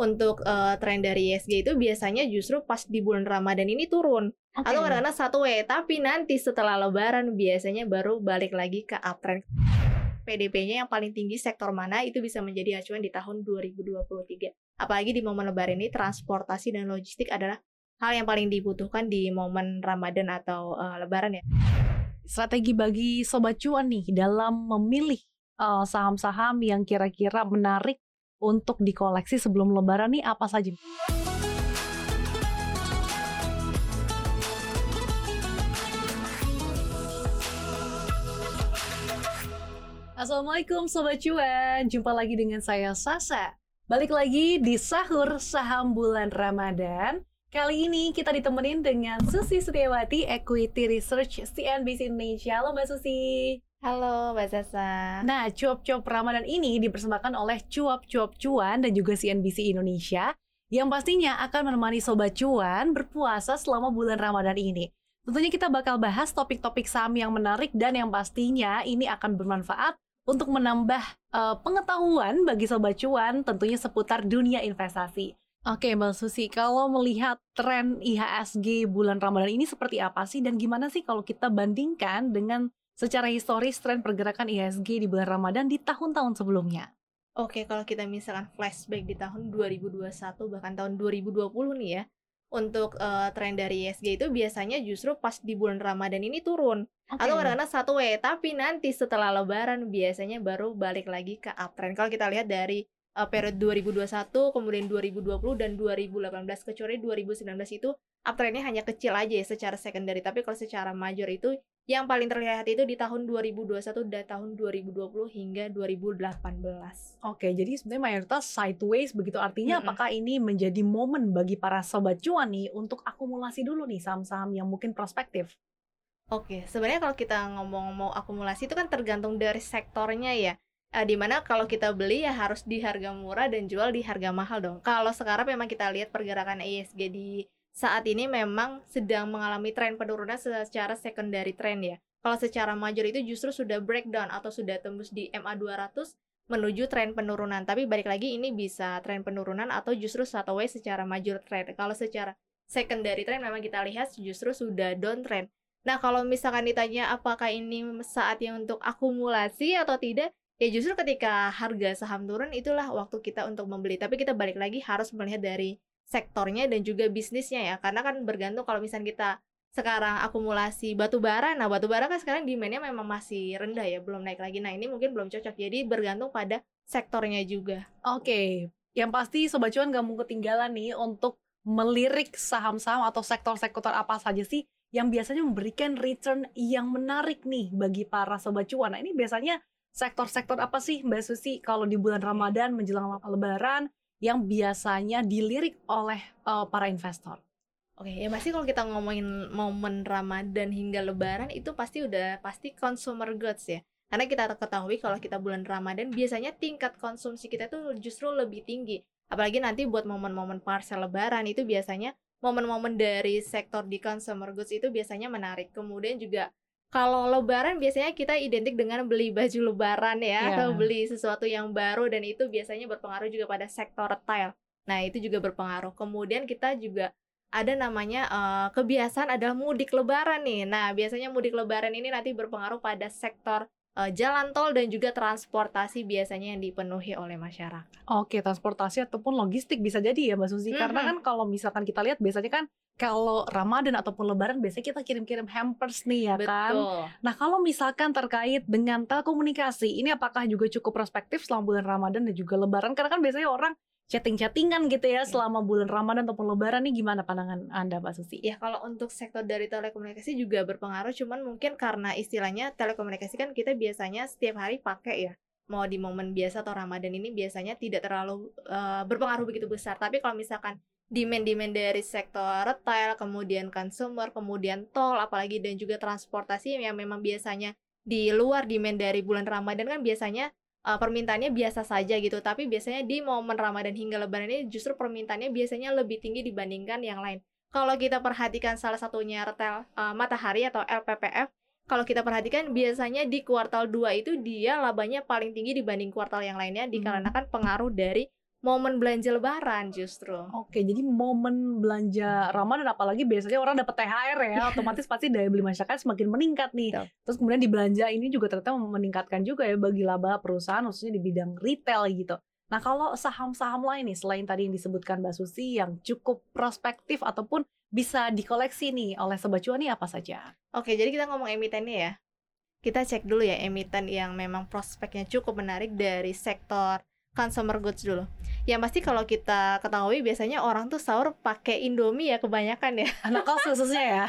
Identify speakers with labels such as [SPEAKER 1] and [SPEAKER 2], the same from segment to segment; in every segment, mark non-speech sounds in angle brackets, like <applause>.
[SPEAKER 1] untuk uh, tren dari ISG itu biasanya justru pas di bulan Ramadan ini turun okay. atau kadang-kadang satu W tapi nanti setelah Lebaran biasanya baru balik lagi ke uptrend. PDP-nya yang paling tinggi sektor mana itu bisa menjadi acuan di tahun 2023. Apalagi di momen Lebaran ini transportasi dan logistik adalah hal yang paling dibutuhkan di momen Ramadan atau uh, Lebaran ya.
[SPEAKER 2] Strategi bagi sobat cuan nih dalam memilih saham-saham uh, saham -saham yang kira-kira menarik untuk dikoleksi sebelum lebaran nih apa saja? Assalamualaikum Sobat Cuan, jumpa lagi dengan saya Sasa. Balik lagi di Sahur Saham Bulan Ramadan. Kali ini kita ditemenin dengan Susi Setiawati, Equity Research CNBC Indonesia. Halo Mbak Susi.
[SPEAKER 1] Halo Mbak Sasa.
[SPEAKER 2] Nah, cuap-cuap Ramadan ini dipersembahkan oleh Cuap-Cuap Cuan dan juga CNBC Indonesia yang pastinya akan menemani Sobat Cuan berpuasa selama bulan Ramadan ini. Tentunya kita bakal bahas topik-topik saham yang menarik dan yang pastinya ini akan bermanfaat untuk menambah uh, pengetahuan bagi Sobat Cuan tentunya seputar dunia investasi. Oke Mbak Susi, kalau melihat tren IHSG bulan Ramadan ini seperti apa sih dan gimana sih kalau kita bandingkan dengan secara historis tren pergerakan IHSG di bulan Ramadan di tahun-tahun sebelumnya.
[SPEAKER 1] Oke, kalau kita misalkan flashback di tahun 2021 bahkan tahun 2020 nih ya, untuk uh, tren dari ISG itu biasanya justru pas di bulan Ramadan ini turun okay. atau kadang-kadang satu W tapi nanti setelah Lebaran biasanya baru balik lagi ke uptrend kalau kita lihat dari uh, periode 2021 kemudian 2020 dan 2018 kecuali 2019 itu uptrendnya hanya kecil aja ya secara secondary tapi kalau secara major itu yang paling terlihat itu di tahun 2021 dan tahun 2020 hingga 2018.
[SPEAKER 2] Oke, jadi sebenarnya mayoritas sideways begitu artinya mm -hmm. apakah ini menjadi momen bagi para sobat cuan nih untuk akumulasi dulu nih saham-saham yang mungkin prospektif?
[SPEAKER 1] Oke, sebenarnya kalau kita ngomong mau akumulasi itu kan tergantung dari sektornya ya uh, di mana kalau kita beli ya harus di harga murah dan jual di harga mahal dong. Kalau sekarang memang kita lihat pergerakan ISG di saat ini memang sedang mengalami tren penurunan secara secondary trend ya. Kalau secara major itu justru sudah breakdown atau sudah tembus di MA 200 menuju tren penurunan. Tapi balik lagi ini bisa tren penurunan atau justru way secara major trend. Kalau secara secondary trend memang kita lihat justru sudah downtrend. Nah, kalau misalkan ditanya apakah ini saatnya untuk akumulasi atau tidak, ya justru ketika harga saham turun itulah waktu kita untuk membeli tapi kita balik lagi harus melihat dari sektornya dan juga bisnisnya ya. Karena kan bergantung kalau misalnya kita sekarang akumulasi batu bara nah batu bara kan sekarang demandnya memang masih rendah ya belum naik lagi. Nah ini mungkin belum cocok. Jadi bergantung pada sektornya juga.
[SPEAKER 2] Oke okay. yang pasti sobat cuan gak mau ketinggalan nih untuk melirik saham-saham atau sektor-sektor apa saja sih yang biasanya memberikan return yang menarik nih bagi para sobat cuan. Nah, ini biasanya sektor-sektor apa sih Mbak Susi? Kalau di bulan Ramadan menjelang Lebaran yang biasanya dilirik oleh uh, para investor?
[SPEAKER 1] Oke, ya pasti kalau kita ngomongin momen Ramadan hingga Lebaran itu pasti udah pasti consumer goods ya. Karena kita ketahui kalau kita bulan Ramadan biasanya tingkat konsumsi kita tuh justru lebih tinggi. Apalagi nanti buat momen-momen parcel Lebaran itu biasanya momen-momen dari sektor di consumer goods itu biasanya menarik. Kemudian juga kalau lebaran biasanya kita identik dengan beli baju lebaran ya yeah. atau beli sesuatu yang baru dan itu biasanya berpengaruh juga pada sektor retail. Nah, itu juga berpengaruh. Kemudian kita juga ada namanya uh, kebiasaan adalah mudik lebaran nih. Nah, biasanya mudik lebaran ini nanti berpengaruh pada sektor uh, jalan tol dan juga transportasi biasanya yang dipenuhi oleh masyarakat.
[SPEAKER 2] Oke, transportasi ataupun logistik bisa jadi ya Mbak Susi. Mm -hmm. Karena kan kalau misalkan kita lihat biasanya kan kalau Ramadan ataupun Lebaran biasanya kita kirim-kirim hampers nih ya kan. Betul. kan. Nah kalau misalkan terkait dengan telekomunikasi, ini apakah juga cukup prospektif selama bulan Ramadan dan juga Lebaran? Karena kan biasanya orang chatting-chattingan gitu ya iya. selama bulan Ramadan ataupun Lebaran nih gimana pandangan Anda Mbak Susi?
[SPEAKER 1] Ya kalau untuk sektor dari telekomunikasi juga berpengaruh, cuman mungkin karena istilahnya telekomunikasi kan kita biasanya setiap hari pakai ya mau di momen biasa atau Ramadan ini biasanya tidak terlalu uh, berpengaruh begitu besar. Tapi kalau misalkan demand-demand dari sektor retail, kemudian consumer, kemudian tol, apalagi dan juga transportasi yang memang biasanya di luar demand dari bulan Ramadan kan biasanya uh, permintaannya biasa saja gitu. Tapi biasanya di momen Ramadan hingga Lebaran ini justru permintaannya biasanya lebih tinggi dibandingkan yang lain. Kalau kita perhatikan salah satunya retail uh, Matahari atau LPPF, kalau kita perhatikan biasanya di kuartal 2 itu dia labanya paling tinggi dibanding kuartal yang lainnya dikarenakan pengaruh dari momen belanja lebaran justru.
[SPEAKER 2] Oke, jadi momen belanja Ramadan apalagi biasanya orang dapat THR ya, <laughs> otomatis pasti daya beli masyarakat semakin meningkat nih.
[SPEAKER 1] Betul.
[SPEAKER 2] Terus kemudian di belanja ini juga ternyata meningkatkan juga ya bagi laba perusahaan khususnya di bidang retail gitu. Nah, kalau saham-saham lain nih selain tadi yang disebutkan Mbak Susi yang cukup prospektif ataupun bisa dikoleksi nih oleh Sobat Cuan nih apa saja?
[SPEAKER 1] Oke, jadi kita ngomong emitennya ya. Kita cek dulu ya emiten yang memang prospeknya cukup menarik dari sektor consumer goods dulu. Yang pasti kalau kita ketahui biasanya orang tuh sahur pakai Indomie ya kebanyakan ya. <laughs>
[SPEAKER 2] Anak kos khususnya ya.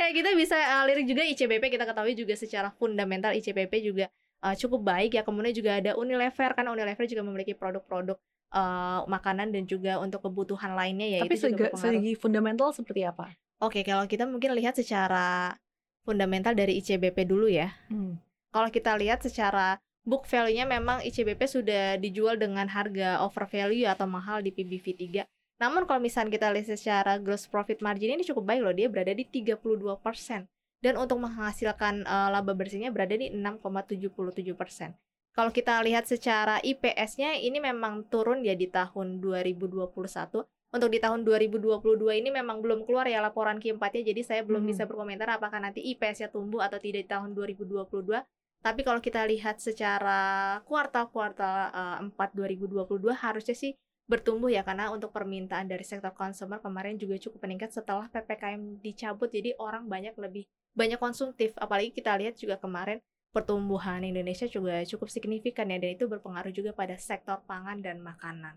[SPEAKER 1] ya kita bisa lirik juga ICBP kita ketahui juga secara fundamental ICBP juga uh, cukup baik ya. Kemudian juga ada Unilever kan Unilever juga memiliki produk-produk uh, makanan dan juga untuk kebutuhan lainnya ya
[SPEAKER 2] Tapi segi, segi fundamental seperti apa?
[SPEAKER 1] Oke, kalau kita mungkin lihat secara fundamental dari ICBP dulu ya.
[SPEAKER 2] Hmm.
[SPEAKER 1] Kalau kita lihat secara book value-nya memang ICBP sudah dijual dengan harga over value atau mahal di PBV 3. Namun kalau misalnya kita lihat secara gross profit margin ini cukup baik loh, dia berada di 32%. Dan untuk menghasilkan eh, laba bersihnya berada di 6,77%. Kalau kita lihat secara IPS-nya ini memang turun ya di tahun 2021. Untuk di tahun 2022 ini memang belum keluar ya laporan Q4-nya, jadi saya belum
[SPEAKER 2] Mhm.
[SPEAKER 1] bisa berkomentar apakah nanti IPS-nya tumbuh atau tidak di tahun 2022. Tapi kalau kita lihat secara kuartal-kuartal eh, 4 2022 harusnya sih bertumbuh ya karena untuk permintaan dari sektor consumer kemarin juga cukup meningkat setelah PPKM dicabut jadi orang banyak lebih banyak konsumtif apalagi kita lihat juga kemarin pertumbuhan Indonesia juga cukup signifikan ya dan itu berpengaruh juga pada sektor pangan dan makanan.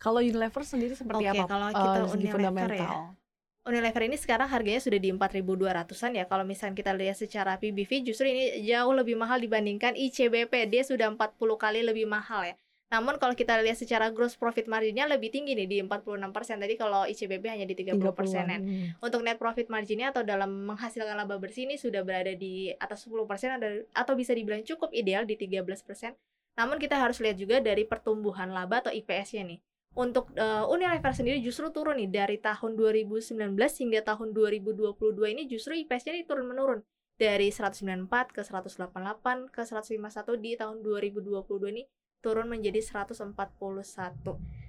[SPEAKER 2] Kalau Unilever sendiri seperti
[SPEAKER 1] Oke,
[SPEAKER 2] apa?
[SPEAKER 1] kalau
[SPEAKER 2] eh,
[SPEAKER 1] kita
[SPEAKER 2] segi
[SPEAKER 1] Unilever ya. Unilever ini sekarang harganya sudah di 4.200-an ya. Kalau misalnya kita lihat secara PBV justru ini jauh lebih mahal dibandingkan ICBP. Dia sudah 40 kali lebih mahal ya. Namun kalau kita lihat secara gross profit marginnya lebih tinggi nih di 46%. Tadi kalau ICBP hanya di 30%.
[SPEAKER 2] 30-an.
[SPEAKER 1] -an. Untuk net profit marginnya atau dalam menghasilkan laba bersih ini sudah berada di atas 10% ada- atau bisa dibilang cukup ideal di 13%. Namun kita harus lihat juga dari pertumbuhan laba atau IPS-nya nih. Untuk eh, Unilever sendiri justru turun nih dari tahun 2019 hingga tahun 2022 ini justru IPS-nya ini turun menurun dari 194 ke 188 ke 151 di tahun 2022 ini turun menjadi 141.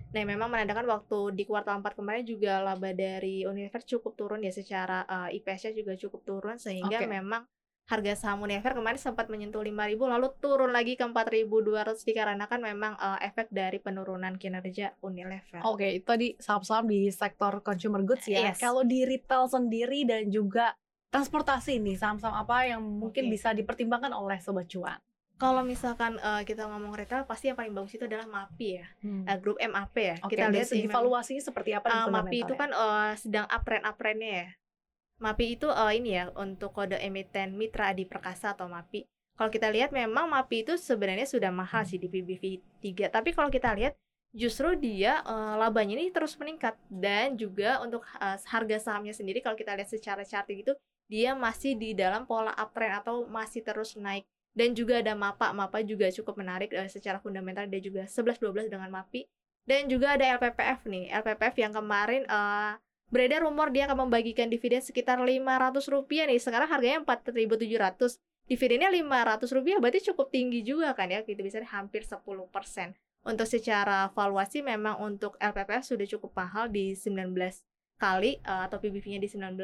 [SPEAKER 1] Nah, memang menandakan waktu di kuartal 4 kemarin juga laba dari Unilever cukup turun ya secara eh, IPS-nya juga cukup turun sehingga
[SPEAKER 2] Oke.
[SPEAKER 1] memang harga saham Unilever kemarin sempat menyentuh 5.000 lalu turun lagi ke 4.200 dikarenakan memang eh, efek dari penurunan kinerja Unilever.
[SPEAKER 2] Oke, itu tadi saham-saham di sektor consumer goods ya.
[SPEAKER 1] Yes.
[SPEAKER 2] Kalau di retail sendiri dan juga transportasi nih, saham-saham apa yang mungkin
[SPEAKER 1] Oke.
[SPEAKER 2] bisa dipertimbangkan oleh sobat cuan?
[SPEAKER 1] Kalau misalkan eh, kita ngomong retail pasti yang paling bagus itu adalah MAPI ya. Eh, grup MAP ya.
[SPEAKER 2] Oke,
[SPEAKER 1] kita lihat sih
[SPEAKER 2] valuasinya seperti apa
[SPEAKER 1] Uh, MAPI itu
[SPEAKER 2] fundamentalnya?
[SPEAKER 1] kan uh, sedang uptrend-uptrendnya ya. MAPI itu uh, ini ya untuk kode emiten Mitra Adi Perkasa atau MAPI. Kalau kita lihat memang MAPI itu sebenarnya sudah mahal sih di PBV 3, tapi kalau kita lihat justru dia uh, labanya ini terus meningkat. Dan juga untuk uh, harga sahamnya sendiri kalau kita lihat secara charting itu dia masih di dalam pola uptrend atau masih terus naik. Dan juga ada MAPA. MAPA juga cukup menarik uh, secara fundamental dia juga 11-12 dengan MAPI. Dan juga ada LPPF nih. LPPF yang kemarin uh, beredar rumor dia akan membagikan dividen sekitar 500 rupiah nih. Sekarang harganya 4.700 dividennya 500 rupiah berarti cukup tinggi juga kan ya? Gitu bisa hampir 10% untuk secara valuasi memang untuk LPPF sudah cukup mahal di 19 kali eh, atau PBV-nya di 19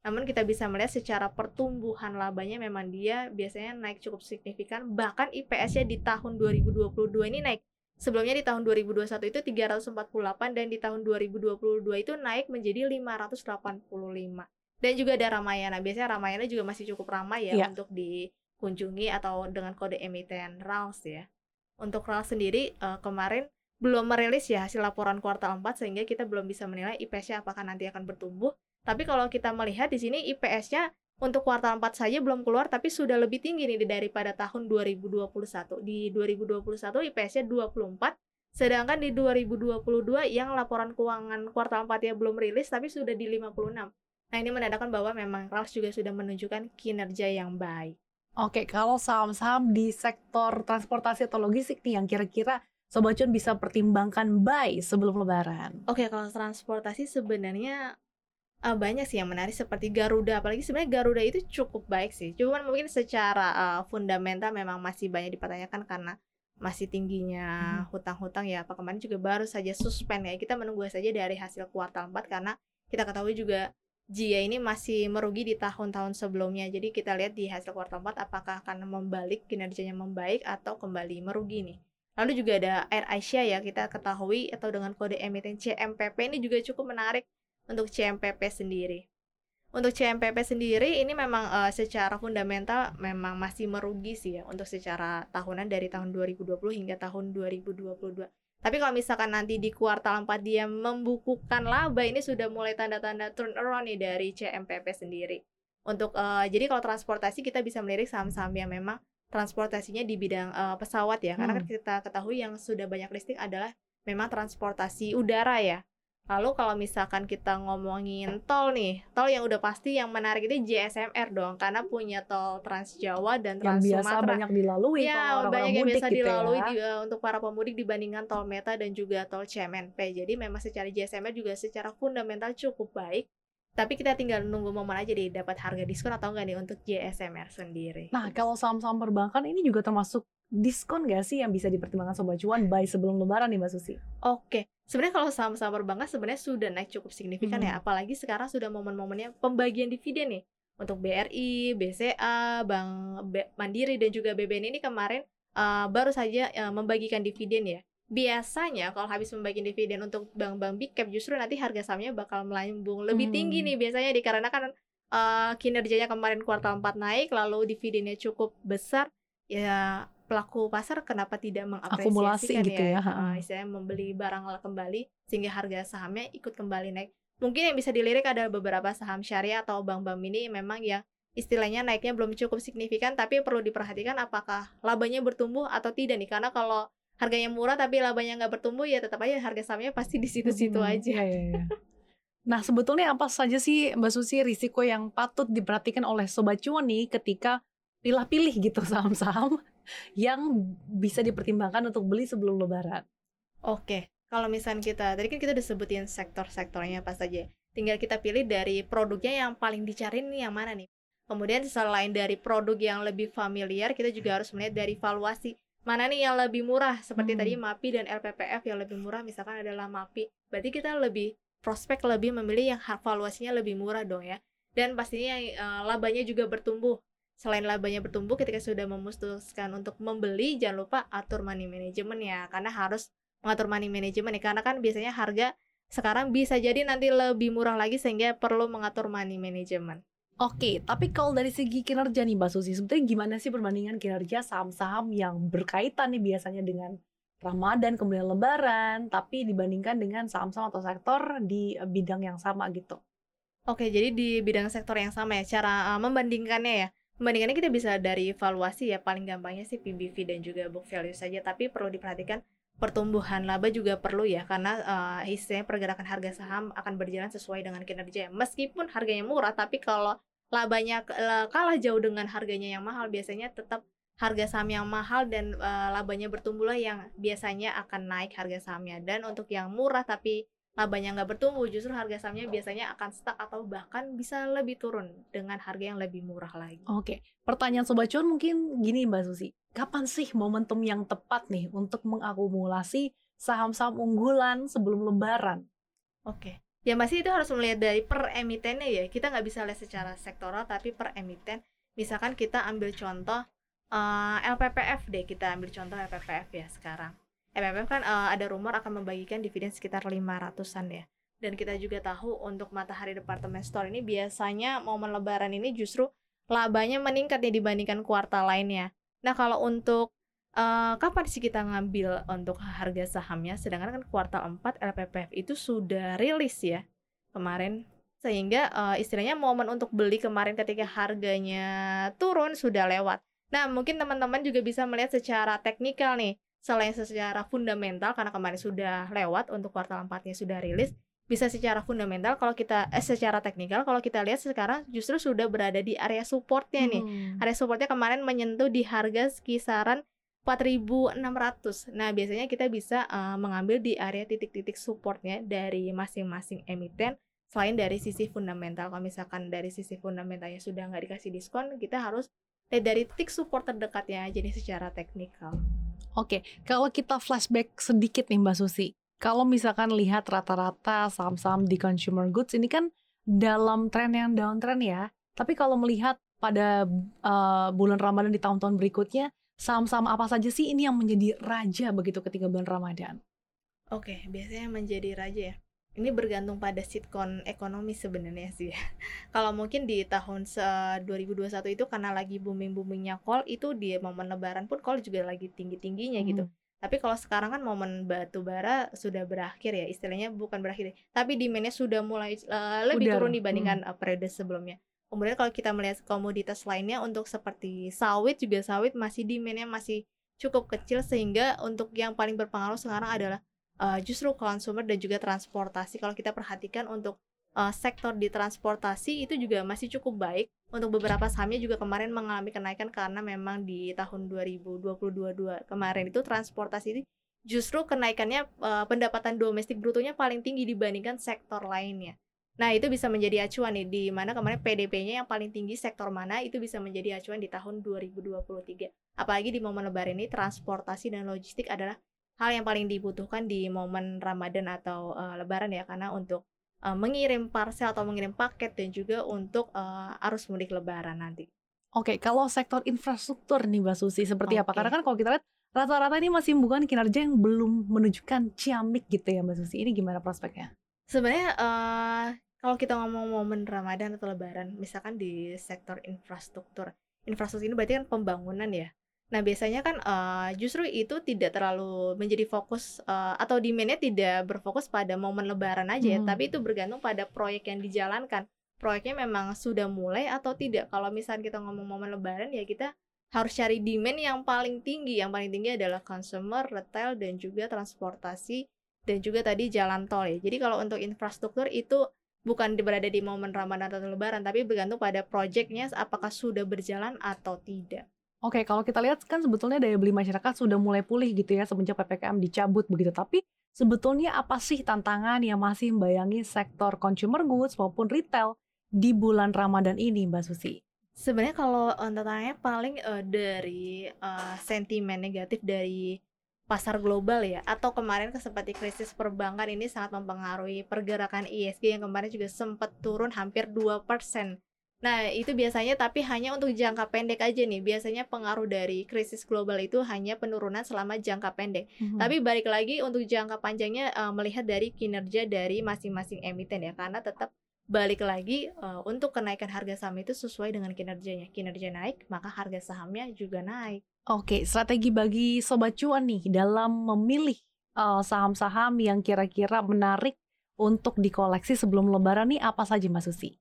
[SPEAKER 1] namun kita bisa melihat secara pertumbuhan labanya memang dia biasanya naik cukup signifikan. Bahkan IPS-nya di tahun 2022 ini naik Sebelumnya di tahun 2021 itu 348 dan di tahun 2022 itu naik menjadi 585. Dan juga ada Ramayana. Biasanya Ramayana juga masih cukup ramai ya
[SPEAKER 2] Iya.
[SPEAKER 1] untuk dikunjungi atau dengan kode emiten RALS ya. Untuk RALS sendiri eh, kemarin belum merilis ya hasil laporan kuartal 4 sehingga kita belum bisa menilai IPS-nya apakah nanti akan bertumbuh. Tapi kalau kita melihat di sini IPS-nya untuk kuartal 4 saja belum keluar tapi sudah lebih tinggi nih daripada tahun 2021. Di 2021 IPS-nya 24, sedangkan di 2022 yang laporan keuangan kuartal 4 ya belum rilis tapi sudah di 56. Nah, ini menandakan bahwa memang RALS juga sudah menunjukkan kinerja yang baik.
[SPEAKER 2] Oke, kalau saham-saham di sektor transportasi atau logistik nih yang kira-kira sobat cuan bisa pertimbangkan buy sebelum lebaran.
[SPEAKER 1] Oke, kalau transportasi sebenarnya eh, banyak sih yang menarik seperti Garuda, apalagi sebenarnya Garuda itu cukup baik sih. Cuman mungkin secara eh, fundamental memang masih banyak dipertanyakan karena masih tingginya hutang-hutang ya. Apa kemarin juga baru saja suspend ya. Kita menunggu saja dari hasil kuartal 4 karena kita ketahui juga Jia ini masih merugi di tahun-tahun sebelumnya. Jadi kita lihat di hasil kuartal 4 apakah akan membalik kinerjanya membaik atau kembali merugi nih. Lalu juga ada Air Asia ya kita ketahui atau dengan kode emiten CMPP ini juga cukup menarik untuk CMPP sendiri untuk CMPP sendiri ini memang uh, secara fundamental memang masih merugi sih ya untuk secara tahunan dari tahun 2020 hingga tahun 2022. Tapi kalau misalkan nanti di kuartal 4 dia membukukan laba ini sudah mulai tanda-tanda turnaround nih dari CMPP sendiri. Untuk uh, jadi kalau transportasi kita bisa melirik saham-saham yang memang transportasinya di bidang uh, pesawat ya. Karena kan hmm. kita ketahui yang sudah banyak listing adalah memang transportasi udara ya. Lalu kalau misalkan kita ngomongin tol nih, tol yang udah pasti yang menarik itu JSMR dong, karena punya tol Trans Jawa dan Trans
[SPEAKER 2] yang biasa
[SPEAKER 1] Sumatera.
[SPEAKER 2] banyak dilalui
[SPEAKER 1] ya, orang banyak yang biasa gitu dilalui ya. uh, untuk para pemudik dibandingkan tol Meta dan juga tol CMNP. Jadi memang secara JSMR juga secara fundamental cukup baik. Tapi kita tinggal nunggu momen aja deh dapat harga diskon atau enggak nih untuk JSMR sendiri.
[SPEAKER 2] Nah, kalau saham-saham perbankan ini juga termasuk diskon gak sih yang bisa dipertimbangkan sobat cuan buy sebelum lebaran nih Mbak Susi?
[SPEAKER 1] Oke, sebenarnya kalau saham-saham perbankan sebenarnya sudah naik cukup signifikan ya, hmm. ya, apalagi sekarang sudah momen-momennya pembagian dividen nih untuk BRI, BCA, Bank Mandiri dan juga BBN ini kemarin uh, baru saja uh, membagikan dividen ya. Biasanya kalau habis membagikan dividen untuk bank-bank big cap justru nanti harga sahamnya bakal melambung lebih hmm. tinggi nih biasanya dikarenakan uh, kinerjanya kemarin kuartal 4 naik lalu dividennya cukup besar ya pelaku pasar kenapa tidak mengapresiasikan
[SPEAKER 2] gitu ya, ya.
[SPEAKER 1] Uh, istilahnya membeli barang kembali sehingga harga sahamnya ikut kembali naik. Mungkin yang bisa dilirik ada beberapa saham syariah atau bank-bank mini memang yang istilahnya naiknya belum cukup signifikan tapi perlu diperhatikan apakah labanya bertumbuh atau tidak nih karena kalau harganya murah tapi labanya nggak bertumbuh ya tetap aja harga sahamnya pasti di situ-situ hmm, aja.
[SPEAKER 2] Iya, iya. Nah sebetulnya apa saja sih Mbak Susi risiko yang patut diperhatikan oleh sobat cuan nih ketika pilih-pilih gitu <laughs> saham-saham yang bisa dipertimbangkan untuk beli sebelum lebaran.
[SPEAKER 1] Oke, kalau misalnya kita tadi kan kita udah sebutin sektor-sektornya apa saja. Tinggal kita pilih dari produknya yang paling dicari nih yang mana nih. Kemudian selain dari produk yang lebih familiar, kita juga harus melihat dari valuasi. Mana nih yang lebih murah? Seperti hmm. tadi MAPI dan LPPF yang lebih murah misalkan adalah MAPI. Berarti kita lebih prospek lebih memilih yang valuasinya lebih murah dong ya. Dan pastinya uh, labanya juga bertumbuh selain labanya bertumbuh ketika sudah memutuskan untuk membeli jangan lupa atur money management ya karena harus mengatur money management ya karena kan biasanya harga sekarang bisa jadi nanti lebih murah lagi sehingga perlu mengatur money management.
[SPEAKER 2] Oke, tapi kalau dari segi kinerja nih Mbak Susi, sebetulnya gimana sih perbandingan kinerja saham-saham yang berkaitan nih biasanya dengan Ramadan kemudian Lebaran, tapi dibandingkan dengan saham-saham atau sektor di bidang yang sama gitu?
[SPEAKER 1] Oke, jadi di bidang sektor yang sama ya, cara uh, membandingkannya ya. Pembandingannya kita bisa dari evaluasi ya paling gampangnya sih PBV dan juga book value saja. Tapi perlu diperhatikan pertumbuhan laba juga perlu ya karena uh, istilahnya pergerakan harga saham akan berjalan sesuai dengan kinerja. Meskipun harganya murah tapi kalau labanya kalah jauh dengan harganya yang mahal biasanya tetap harga saham yang mahal dan uh, labanya bertumbuhlah yang biasanya akan naik harga sahamnya. Dan untuk yang murah tapi labanya nggak bertumbuh justru harga sahamnya biasanya akan stuck atau bahkan bisa lebih turun dengan harga yang lebih murah lagi.
[SPEAKER 2] Oke, pertanyaan sobat cuan mungkin gini Mbak Susi, kapan sih momentum yang tepat nih untuk mengakumulasi saham-saham unggulan sebelum Lebaran?
[SPEAKER 1] Oke, ya masih itu harus melihat dari per emitennya ya. Kita nggak bisa lihat secara sektoral tapi per emiten. Misalkan kita ambil contoh uh, eh, LPPF deh, kita ambil contoh LPPF ya sekarang MMF kan uh, ada rumor akan membagikan dividen sekitar 500-an ya. Dan kita juga tahu untuk Matahari Department Store ini biasanya momen lebaran ini justru labanya meningkat ya dibandingkan kuartal lainnya. Nah, kalau untuk uh, kapan sih kita ngambil untuk harga sahamnya? Sedangkan kan kuartal 4 LPPF itu sudah rilis ya kemarin sehingga uh, istilahnya momen untuk beli kemarin ketika harganya turun sudah lewat. Nah, mungkin teman-teman juga bisa melihat secara teknikal nih selain secara fundamental karena kemarin sudah lewat untuk kuartal 4-nya sudah rilis bisa secara fundamental kalau kita eh secara teknikal kalau kita lihat sekarang justru sudah berada di area supportnya nih. Hmm. area supportnya kemarin menyentuh di harga kisaran 4.600 nah biasanya kita bisa uh, mengambil di area titik-titik supportnya dari masing-masing emiten selain dari sisi fundamental. Kalau misalkan dari sisi fundamentalnya sudah nggak dikasih diskon kita harus lihat dari titik support terdekatnya jadi secara teknikal
[SPEAKER 2] Oke, kalau kita flashback sedikit nih Mbak Susi, kalau misalkan lihat rata-rata saham-saham di consumer goods ini kan dalam tren yang downtrend ya. Tapi kalau melihat pada uh, bulan Ramadan di tahun-tahun berikutnya, saham-saham apa saja sih ini yang menjadi raja begitu ketika bulan Ramadan?
[SPEAKER 1] Oke, biasanya menjadi raja ya. Ini bergantung pada sitkon ekonomi sebenarnya sih. <laughs> Kalau mungkin di tahun 2021 itu karena lagi booming-boomingnya call itu di momen lebaran pun call juga lagi tinggi-tingginya gitu.
[SPEAKER 2] Hmm.
[SPEAKER 1] Tapi kalau sekarang kan momen batu bara sudah berakhir ya, istilahnya bukan berakhir, tapi demandnya sudah mulai uh, lebih
[SPEAKER 2] Udah.
[SPEAKER 1] turun
[SPEAKER 2] Hmm.
[SPEAKER 1] dibandingkan uh, periode sebelumnya. Kemudian kalau kita melihat komoditas lainnya untuk seperti sawit juga sawit masih demandnya masih cukup kecil sehingga untuk yang paling berpengaruh sekarang adalah uh, justru konsumer dan juga transportasi. Kalau kita perhatikan untuk uh, sektor di transportasi itu juga masih cukup baik. Untuk beberapa sahamnya juga kemarin mengalami kenaikan karena memang di tahun 2022 kemarin itu transportasi ini justru kenaikannya uh, pendapatan domestik brutonya paling tinggi dibandingkan sektor lainnya. Nah, itu bisa menjadi acuan nih di mana kemarin PDP-nya yang paling tinggi sektor mana itu bisa menjadi acuan di tahun 2023. Apalagi di momen lebaran ini transportasi dan logistik adalah hal yang paling dibutuhkan di momen Ramadan atau uh, lebaran ya karena untuk uh, mengirim parcel atau mengirim paket dan juga untuk uh, arus mudik lebaran nanti.
[SPEAKER 2] Oke, kalau sektor infrastruktur nih Mbak Susi seperti apa?
[SPEAKER 1] Oke.
[SPEAKER 2] Karena kan kalau kita lihat rata-rata ini masih bukan kinerja yang belum menunjukkan ciamik gitu ya Mbak Susi. Ini gimana prospeknya?
[SPEAKER 1] Sebenarnya uh, kalau kita ngomong momen Ramadan atau Lebaran, misalkan di sektor infrastruktur, infrastruktur ini berarti kan pembangunan ya. Nah biasanya kan uh, justru itu tidak terlalu menjadi fokus uh, atau demandnya tidak berfokus pada momen Lebaran aja ya,
[SPEAKER 2] Hmm.
[SPEAKER 1] tapi itu bergantung pada proyek yang dijalankan. Proyeknya memang sudah mulai atau tidak. Kalau misalnya kita ngomong momen Lebaran ya kita harus cari demand yang paling tinggi. Yang paling tinggi adalah consumer, retail, dan juga transportasi dan juga tadi jalan tol ya. Jadi kalau untuk infrastruktur itu bukan berada di momen Ramadan atau Lebaran, tapi bergantung pada proyeknya apakah sudah berjalan atau tidak.
[SPEAKER 2] Oke, kalau kita lihat kan sebetulnya daya beli masyarakat sudah mulai pulih gitu ya semenjak PPKM dicabut begitu. Tapi sebetulnya apa sih tantangan yang masih membayangi sektor consumer goods maupun retail di bulan Ramadan ini Mbak Susi?
[SPEAKER 1] Sebenarnya kalau eh, tantangannya paling eh, dari eh, sentimen negatif dari pasar global ya atau kemarin ke- seperti krisis perbankan ini sangat mempengaruhi pergerakan ISG yang kemarin juga sempat turun hampir 2%. Nah, itu biasanya tapi hanya untuk jangka pendek aja nih. Biasanya pengaruh dari krisis global itu hanya penurunan selama jangka pendek.
[SPEAKER 2] Mhm.
[SPEAKER 1] Tapi balik lagi untuk jangka panjangnya eh, melihat dari kinerja dari masing-masing emiten ya karena tetap balik lagi eh, untuk kenaikan harga saham itu sesuai dengan kinerjanya. Kinerja naik, maka harga sahamnya juga naik.
[SPEAKER 2] Oke, strategi bagi sobat cuan nih dalam memilih eh, saham-saham yang kira-kira menarik untuk dikoleksi sebelum lebaran nih apa saja Mbak Susi?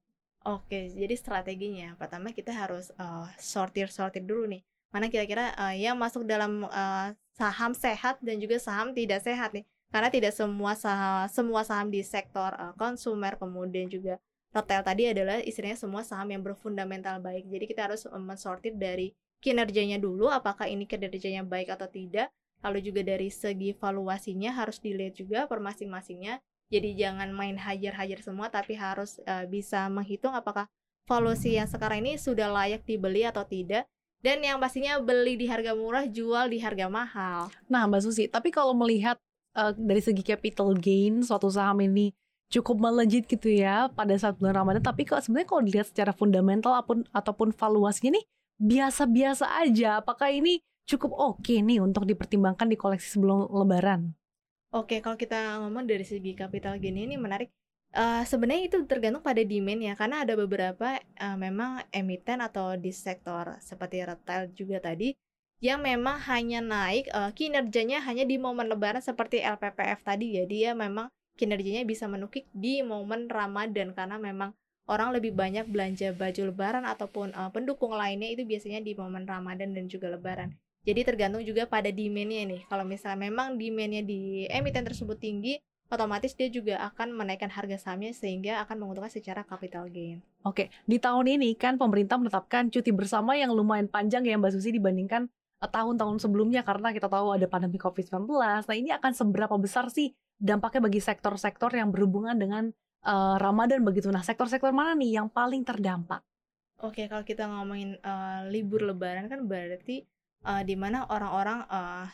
[SPEAKER 1] Oke, jadi strateginya pertama kita harus eh, sortir-sortir dulu nih. Mana kira-kira eh, yang masuk dalam eh, saham sehat dan juga saham tidak sehat nih. Karena tidak semua saham semua saham di sektor eh, konsumer kemudian juga retail tadi adalah istilahnya semua saham yang berfundamental baik. Jadi kita harus mensortir dari kinerjanya dulu apakah ini kinerjanya baik atau tidak. Lalu juga dari segi valuasinya harus dilihat juga per masing-masingnya. Jadi jangan main hajar-hajar semua tapi harus eh, bisa menghitung apakah valuasi yang sekarang ini sudah layak dibeli atau tidak. Dan yang pastinya beli di harga murah, jual di harga mahal.
[SPEAKER 2] Nah, Mbak Susi, tapi kalau melihat eh, dari segi capital gain suatu saham ini cukup melejit gitu ya pada saat bulan Ramadan, tapi kok sebenarnya kalau dilihat secara fundamental ataupun ataupun valuasinya nih biasa-biasa aja. Apakah ini cukup oke nih untuk dipertimbangkan di koleksi sebelum Lebaran?
[SPEAKER 1] Oke, kalau kita ngomong dari segi capital gain ini menarik. Eh, sebenarnya itu tergantung pada demand ya, karena ada beberapa eh, memang emiten atau di sektor seperti retail juga tadi yang memang hanya naik eh, kinerjanya hanya di momen lebaran seperti LPPF tadi ya. Dia memang kinerjanya bisa menukik di momen Ramadan karena memang orang lebih banyak belanja baju lebaran ataupun eh, pendukung lainnya itu biasanya di momen Ramadan dan juga lebaran. Jadi tergantung juga pada demand-nya nih. Kalau misalnya memang demand-nya di emiten tersebut tinggi, otomatis dia juga akan menaikkan harga sahamnya sehingga akan menguntungkan secara capital gain.
[SPEAKER 2] Oke, di tahun ini kan pemerintah menetapkan cuti bersama yang lumayan panjang ya Mbak Susi dibandingkan eh, tahun-tahun sebelumnya karena kita tahu ada pandemi COVID-19. Nah, ini akan seberapa besar sih dampaknya bagi sektor-sektor yang berhubungan dengan eh, Ramadan begitu. Nah, sektor-sektor mana nih yang paling terdampak?
[SPEAKER 1] Oke, kalau kita ngomongin eh, libur lebaran kan berarti eh, di mana orang-orang eh,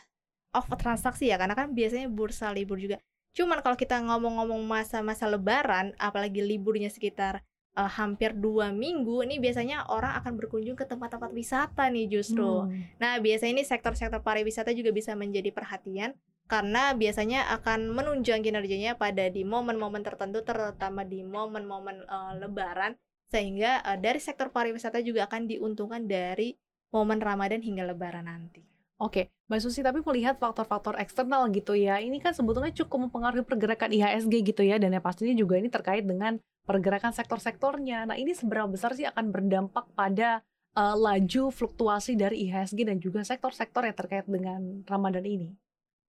[SPEAKER 1] of transaksi ya karena kan biasanya bursa libur juga. Cuman kalau kita ngomong-ngomong masa-masa lebaran, apalagi liburnya sekitar uh, hampir dua minggu, ini biasanya orang akan berkunjung ke tempat-tempat wisata nih justru.
[SPEAKER 2] Hmm.
[SPEAKER 1] Nah, biasanya ini sektor-sektor pariwisata juga bisa menjadi perhatian karena biasanya akan menunjang kinerjanya pada di momen-momen tertentu terutama di momen-momen uh, lebaran sehingga uh, dari sektor pariwisata juga akan diuntungkan dari momen Ramadan hingga lebaran nanti.
[SPEAKER 2] Oke, Mbak Susi, tapi melihat faktor-faktor eksternal gitu ya, ini kan sebetulnya cukup mempengaruhi pergerakan IHSG gitu ya, dan yang pastinya juga ini terkait dengan pergerakan sektor-sektornya. Nah, ini seberapa besar sih akan berdampak pada uh, laju fluktuasi dari IHSG dan juga sektor-sektor yang terkait dengan Ramadan ini?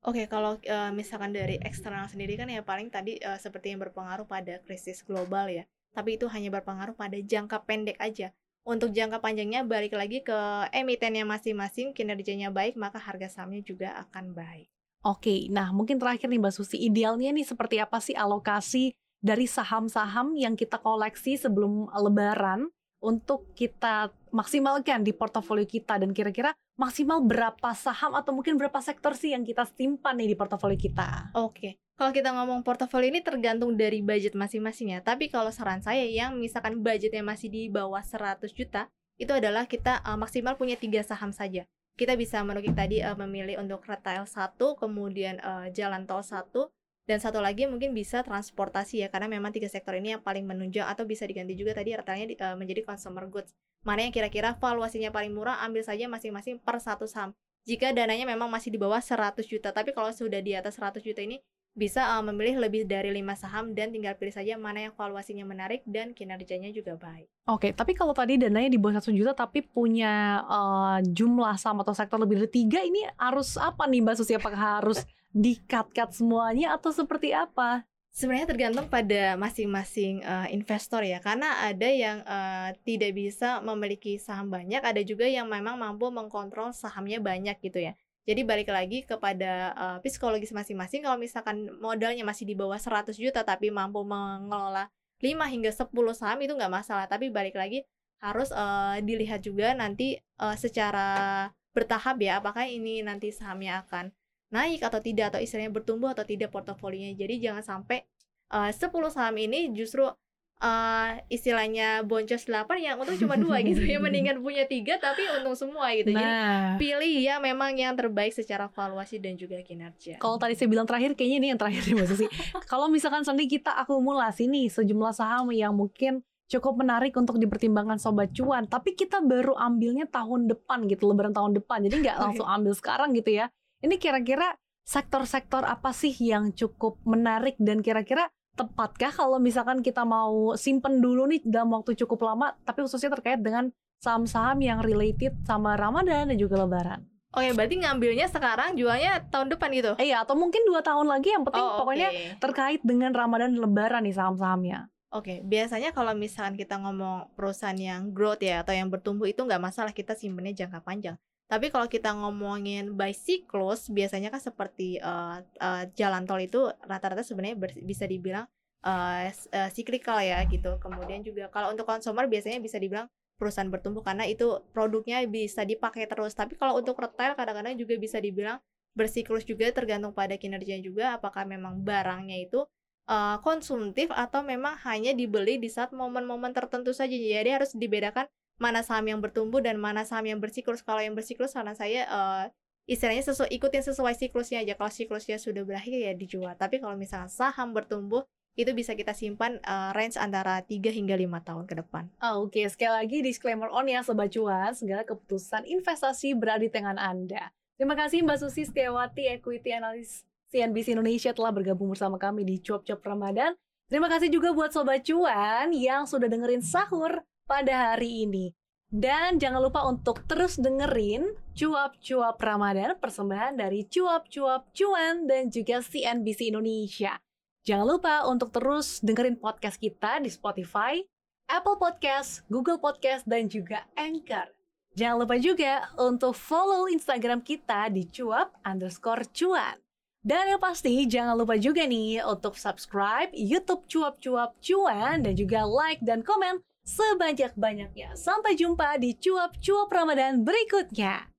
[SPEAKER 1] Oke, kalau uh, misalkan dari eksternal sendiri kan ya paling tadi uh, seperti yang berpengaruh pada krisis global ya. Tapi itu hanya berpengaruh pada jangka pendek aja. Untuk jangka panjangnya balik lagi ke emitennya masing-masing, kinerjanya baik, maka harga sahamnya juga akan baik.
[SPEAKER 2] Oke, nah mungkin terakhir nih Mbak Susi, idealnya nih seperti apa sih alokasi dari saham-saham yang kita koleksi sebelum lebaran untuk kita maksimalkan di portofolio kita dan kira-kira maksimal berapa saham atau mungkin berapa sektor sih yang kita simpan nih di portofolio kita?
[SPEAKER 1] Oke, kalau kita ngomong portofolio ini tergantung dari budget masing-masing ya. Tapi kalau saran saya yang misalkan budgetnya masih di bawah 100 juta, itu adalah kita uh, maksimal punya tiga saham saja. Kita bisa menukik tadi uh, memilih untuk retail satu, kemudian uh, jalan tol satu, dan satu lagi mungkin bisa transportasi ya karena memang tiga sektor ini yang paling menunjang atau bisa diganti juga tadi retailnya uh, menjadi consumer goods mana yang kira-kira valuasinya paling murah ambil saja masing-masing per satu saham jika dananya memang masih di bawah 100 juta tapi kalau sudah di atas 100 juta ini bisa uh, memilih lebih dari lima saham dan tinggal pilih saja mana yang valuasinya menarik dan kinerjanya juga baik.
[SPEAKER 2] Oke, tapi kalau tadi dananya di bawah satu juta tapi punya uh, jumlah saham atau sektor lebih dari tiga, ini harus apa nih Mbak Susi? Apakah harus di-cut-cut semuanya atau seperti apa?
[SPEAKER 1] Sebenarnya tergantung pada masing-masing uh, investor ya, karena ada yang uh, tidak bisa memiliki saham banyak, ada juga yang memang mampu mengkontrol sahamnya banyak gitu ya. Jadi balik lagi kepada uh, psikologis masing-masing kalau misalkan modalnya masih di bawah 100 juta tapi mampu mengelola 5 hingga 10 saham itu nggak masalah, tapi balik lagi harus uh, dilihat juga nanti uh, secara bertahap ya apakah ini nanti sahamnya akan naik atau tidak atau istilahnya bertumbuh atau tidak portofolinya. Jadi jangan sampai uh, 10 saham ini justru uh, istilahnya boncos 8 yang untung cuma dua gitu ya. <laughs> Mendingan punya tiga tapi untung semua gitu. Nah. jadi pilih ya memang yang terbaik secara valuasi dan juga kinerja.
[SPEAKER 2] Kalau tadi saya bilang terakhir kayaknya ini yang terakhir nih Mbak Susi. <laughs> Kalau misalkan sendiri kita akumulasi nih sejumlah saham yang mungkin cukup menarik untuk dipertimbangkan sobat cuan tapi kita baru ambilnya tahun depan gitu lebaran tahun depan. Jadi nggak langsung ambil sekarang gitu ya ini kira-kira sektor-sektor apa sih yang cukup menarik dan kira-kira tepatkah kalau misalkan kita mau simpen dulu nih dalam waktu cukup lama, tapi khususnya terkait dengan saham-saham yang related sama Ramadan dan juga Lebaran?
[SPEAKER 1] Oke, berarti ngambilnya sekarang, jualnya tahun depan gitu?
[SPEAKER 2] Iya, atau mungkin dua tahun lagi yang penting oh, pokoknya terkait dengan Ramadan dan Lebaran nih saham-sahamnya.
[SPEAKER 1] Oke, biasanya kalau misalkan kita ngomong perusahaan yang growth ya atau yang bertumbuh itu nggak masalah kita simpennya jangka panjang. Tapi kalau kita ngomongin by cyclus, biasanya kan seperti uh, uh, jalan tol itu rata-rata sebenarnya bisa dibilang uh, uh, ya gitu. Kemudian juga kalau untuk consumer biasanya bisa dibilang perusahaan bertumbuh karena itu produknya bisa dipakai terus. Tapi kalau untuk retail kadang-kadang juga bisa dibilang bersiklus juga tergantung pada kinerja juga apakah memang barangnya itu uh, konsumtif atau memang hanya dibeli di saat momen-momen tertentu saja. Jadi harus dibedakan mana saham yang bertumbuh dan mana saham yang bersiklus. Kalau yang bersiklus karena saya uh, istilahnya sesuai ikutin sesuai siklusnya aja. Kalau siklusnya sudah berakhir ya dijual. Tapi kalau misalnya saham bertumbuh itu bisa kita simpan uh, range antara 3 hingga 5 tahun ke depan.
[SPEAKER 2] Oh, Oke, okay. sekali lagi disclaimer on ya Sobat Cuan, segala keputusan investasi berada di tangan Anda. Terima kasih Mbak Susi Setiawati, Equity Analyst CNBC Indonesia telah bergabung bersama kami di Cuap-Cuap Ramadan. Terima kasih juga buat Sobat Cuan yang sudah dengerin sahur pada hari ini. Dan jangan lupa untuk terus dengerin cuap-cuap Ramadan persembahan dari cuap-cuap cuan dan juga CNBC Indonesia. Jangan lupa untuk terus dengerin podcast kita di Spotify, Apple Podcast, Google Podcast, dan juga Anchor. Jangan lupa juga untuk follow Instagram kita di cuap underscore cuan. Dan yang pasti jangan lupa juga nih untuk subscribe YouTube cuap-cuap cuan dan juga like dan komen sebanyak-banyaknya. Sampai jumpa di cuap-cuap Ramadan berikutnya.